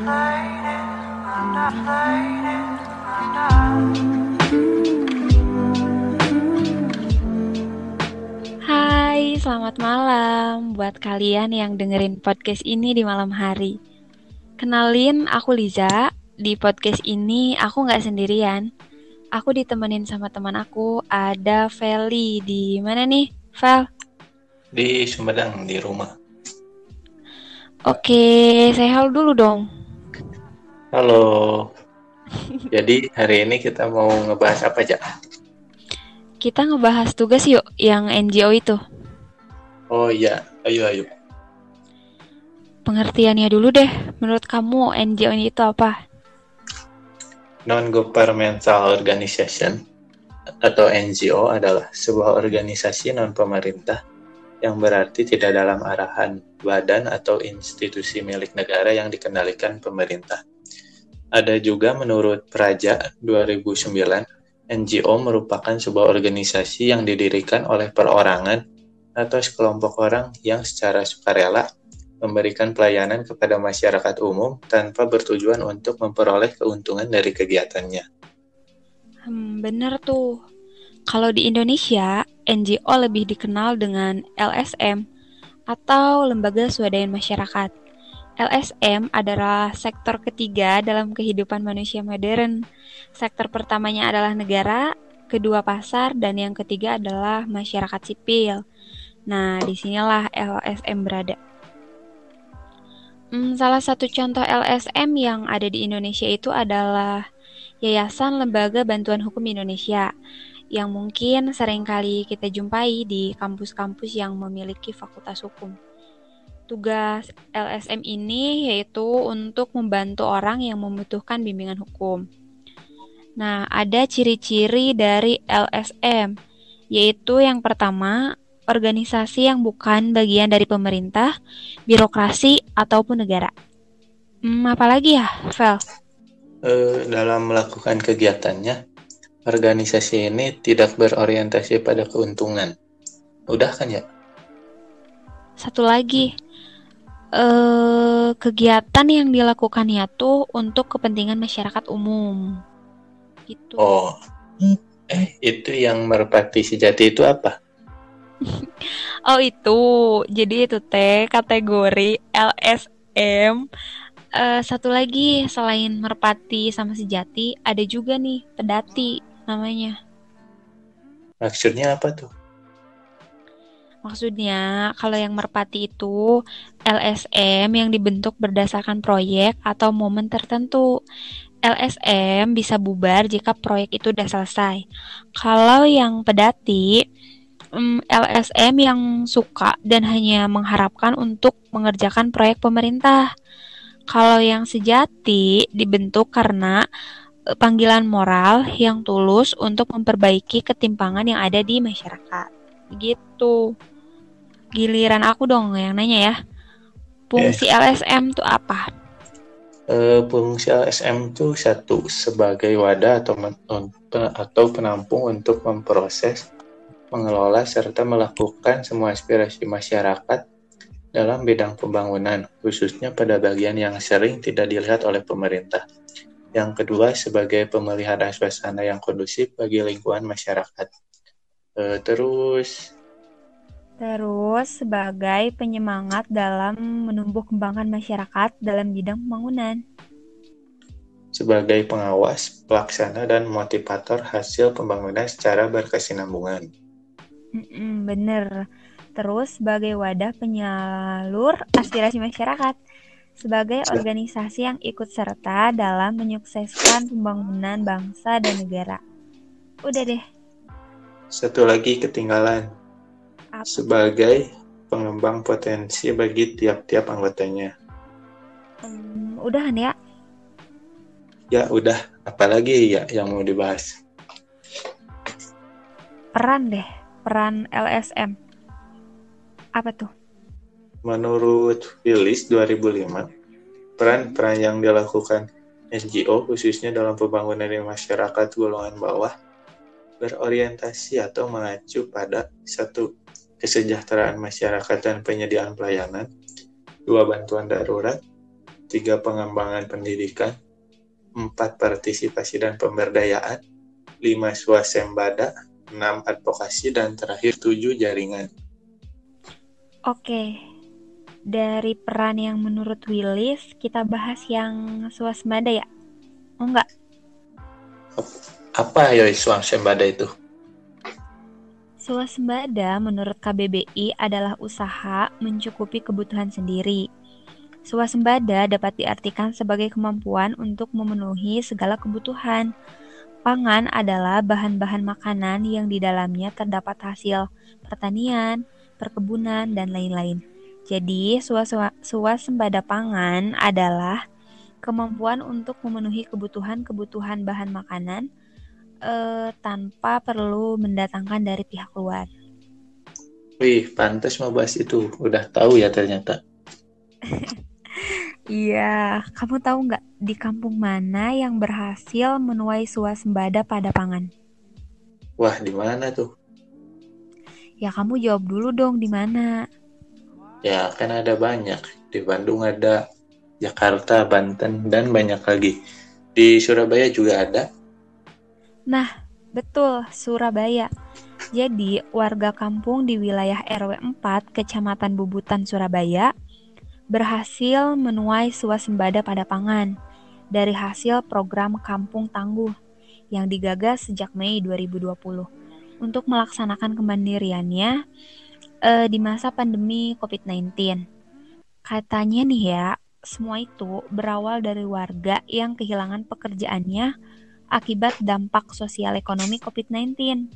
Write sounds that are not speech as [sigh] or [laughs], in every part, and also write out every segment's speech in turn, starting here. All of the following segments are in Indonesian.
Hai, selamat malam buat kalian yang dengerin podcast ini di malam hari. Kenalin, aku Liza. Di podcast ini aku nggak sendirian. Aku ditemenin sama teman aku, ada Feli. Di mana nih, Fel? Di Sumedang, di rumah. Oke, saya hal dulu dong. Halo. Jadi hari ini kita mau ngebahas apa aja? Kita ngebahas tugas yuk yang NGO itu. Oh iya, ayo ayo. Pengertiannya dulu deh. Menurut kamu NGO itu apa? Non-governmental organization atau NGO adalah sebuah organisasi non-pemerintah yang berarti tidak dalam arahan badan atau institusi milik negara yang dikendalikan pemerintah. Ada juga menurut Praja 2009, NGO merupakan sebuah organisasi yang didirikan oleh perorangan atau sekelompok orang yang secara sukarela memberikan pelayanan kepada masyarakat umum tanpa bertujuan untuk memperoleh keuntungan dari kegiatannya. Hmm, bener tuh. Kalau di Indonesia, NGO lebih dikenal dengan LSM atau Lembaga Swadaya Masyarakat. LSM adalah sektor ketiga dalam kehidupan manusia modern. Sektor pertamanya adalah negara, kedua pasar, dan yang ketiga adalah masyarakat sipil. Nah, di sinilah LSM berada. Hmm, salah satu contoh LSM yang ada di Indonesia itu adalah Yayasan Lembaga Bantuan Hukum Indonesia yang mungkin sering kali kita jumpai di kampus-kampus yang memiliki fakultas hukum. Tugas LSM ini yaitu untuk membantu orang yang membutuhkan bimbingan hukum. Nah, ada ciri-ciri dari LSM, yaitu yang pertama, organisasi yang bukan bagian dari pemerintah, birokrasi, ataupun negara. Hmm, apalagi ya, Vel? E, dalam melakukan kegiatannya, organisasi ini tidak berorientasi pada keuntungan. Udah kan ya? Satu lagi, e, kegiatan yang dilakukannya tuh untuk kepentingan masyarakat umum. Gitu. Oh, eh itu yang merpati sejati itu apa? [laughs] oh itu, jadi itu teh kategori LSM. Uh, eh, satu lagi selain merpati sama sejati, ada juga nih pedati namanya. Maksudnya apa tuh? Maksudnya, kalau yang merpati itu LSM yang dibentuk berdasarkan proyek atau momen tertentu. LSM bisa bubar jika proyek itu udah selesai. Kalau yang pedati, LSM yang suka dan hanya mengharapkan untuk mengerjakan proyek pemerintah. Kalau yang sejati dibentuk karena eh, panggilan moral yang tulus untuk memperbaiki ketimpangan yang ada di masyarakat. Begitu. Giliran aku dong yang nanya ya. Fungsi eh. LSM itu apa? Uh, fungsi LSM itu satu sebagai wadah atau atau penampung untuk memproses mengelola serta melakukan semua aspirasi masyarakat dalam bidang pembangunan, khususnya pada bagian yang sering tidak dilihat oleh pemerintah. Yang kedua, sebagai pemelihara suasana yang kondusif bagi lingkungan masyarakat. E, terus, terus sebagai penyemangat dalam menumbuh kembangkan masyarakat dalam bidang pembangunan. Sebagai pengawas, pelaksana, dan motivator hasil pembangunan secara berkesinambungan. Mm-mm, bener. Terus sebagai wadah penyalur aspirasi masyarakat, sebagai organisasi yang ikut serta dalam menyukseskan pembangunan bangsa dan negara. Udah deh. Satu lagi ketinggalan. Apa? Sebagai pengembang potensi bagi tiap-tiap anggotanya. Hmm, udahan ya? Ya udah, apalagi ya yang mau dibahas? Peran deh peran LSM? Apa tuh? Menurut Phyllis 2005, peran-peran yang dilakukan NGO khususnya dalam pembangunan di masyarakat golongan bawah berorientasi atau mengacu pada satu kesejahteraan masyarakat dan penyediaan pelayanan, dua bantuan darurat, tiga pengembangan pendidikan, empat partisipasi dan pemberdayaan, lima swasembada, enam advokasi, dan terakhir tujuh jaringan. Oke, dari peran yang menurut Willis, kita bahas yang swasembada ya? Oh enggak? Apa ya swasembada itu? Swasembada menurut KBBI adalah usaha mencukupi kebutuhan sendiri. Swasembada dapat diartikan sebagai kemampuan untuk memenuhi segala kebutuhan. Pangan adalah bahan-bahan makanan yang di dalamnya terdapat hasil pertanian, perkebunan, dan lain-lain. Jadi, swasembada pangan adalah kemampuan untuk memenuhi kebutuhan-kebutuhan bahan makanan uh, tanpa perlu mendatangkan dari pihak luar. Wih, pantas mau bahas itu. Udah tahu ya ternyata. [laughs] Iya, kamu tahu nggak di kampung mana yang berhasil menuai suasembada pada pangan? Wah, di mana tuh? Ya kamu jawab dulu dong di mana. Ya kan ada banyak. Di Bandung ada, Jakarta, Banten, dan banyak lagi. Di Surabaya juga ada. Nah, betul, Surabaya. Jadi, warga kampung di wilayah RW 4 Kecamatan Bubutan, Surabaya berhasil menuai suasembada pada pangan dari hasil program Kampung Tangguh yang digagas sejak Mei 2020 untuk melaksanakan kemandiriannya eh, di masa pandemi COVID-19. Katanya nih ya, semua itu berawal dari warga yang kehilangan pekerjaannya akibat dampak sosial ekonomi COVID-19.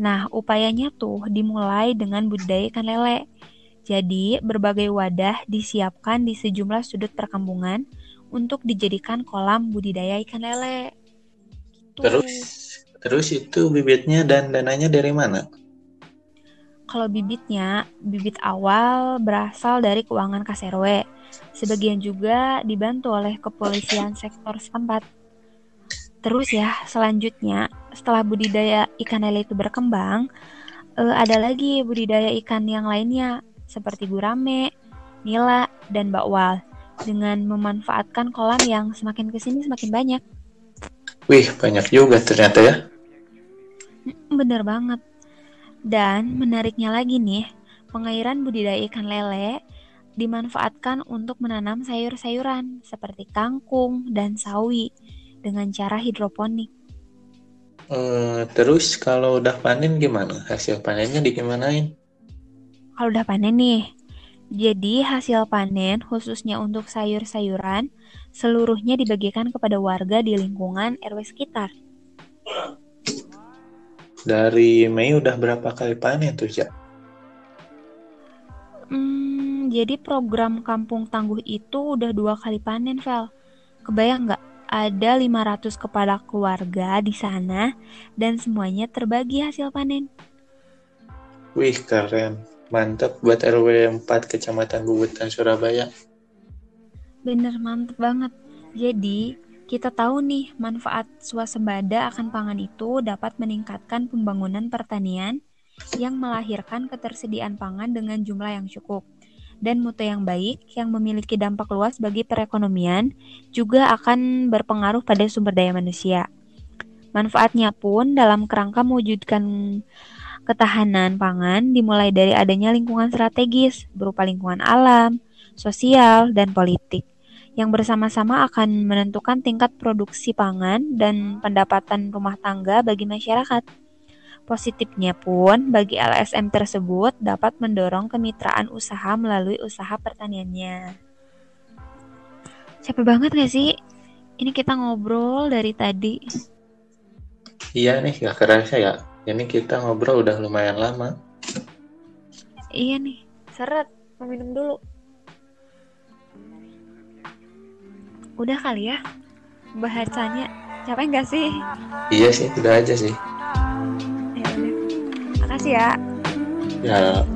Nah, upayanya tuh dimulai dengan budidaya ikan lele. Jadi, berbagai wadah disiapkan di sejumlah sudut perkampungan untuk dijadikan kolam budidaya ikan lele. Gitu. Terus, terus itu bibitnya dan dananya dari mana? Kalau bibitnya, bibit awal berasal dari keuangan KSRW. Sebagian juga dibantu oleh kepolisian sektor setempat. Terus ya, selanjutnya setelah budidaya ikan lele itu berkembang, uh, ada lagi budidaya ikan yang lainnya seperti gurame, nila, dan bakwal dengan memanfaatkan kolam yang semakin ke sini semakin banyak. Wih, banyak juga ternyata ya. Bener banget. Dan menariknya lagi nih, pengairan budidaya ikan lele dimanfaatkan untuk menanam sayur-sayuran seperti kangkung dan sawi dengan cara hidroponik. Uh, terus kalau udah panen gimana? Hasil panennya digimanain? Kalau udah panen nih, jadi hasil panen khususnya untuk sayur-sayuran seluruhnya dibagikan kepada warga di lingkungan RW sekitar. Dari Mei udah berapa kali panen tuh, Jak? Hmm, jadi program Kampung Tangguh itu udah dua kali panen, Vel. Kebayang nggak ada 500 kepala keluarga di sana dan semuanya terbagi hasil panen. Wih, keren. Mantap buat RW 4 Kecamatan Bubutan Surabaya. Bener, mantep banget. Jadi, kita tahu nih manfaat swasembada akan pangan itu dapat meningkatkan pembangunan pertanian yang melahirkan ketersediaan pangan dengan jumlah yang cukup dan mutu yang baik yang memiliki dampak luas bagi perekonomian juga akan berpengaruh pada sumber daya manusia. Manfaatnya pun dalam kerangka mewujudkan ketahanan pangan dimulai dari adanya lingkungan strategis berupa lingkungan alam, sosial, dan politik yang bersama-sama akan menentukan tingkat produksi pangan dan pendapatan rumah tangga bagi masyarakat. Positifnya pun, bagi LSM tersebut dapat mendorong kemitraan usaha melalui usaha pertaniannya. Capek banget gak sih? Ini kita ngobrol dari tadi. Iya nih, gak kerasa ya. Ini kita ngobrol udah lumayan lama. Iya nih, seret. Mau minum dulu. Udah kali ya? Bahasanya capek gak sih? Iya sih, udah aja sih makasih ya. Ya.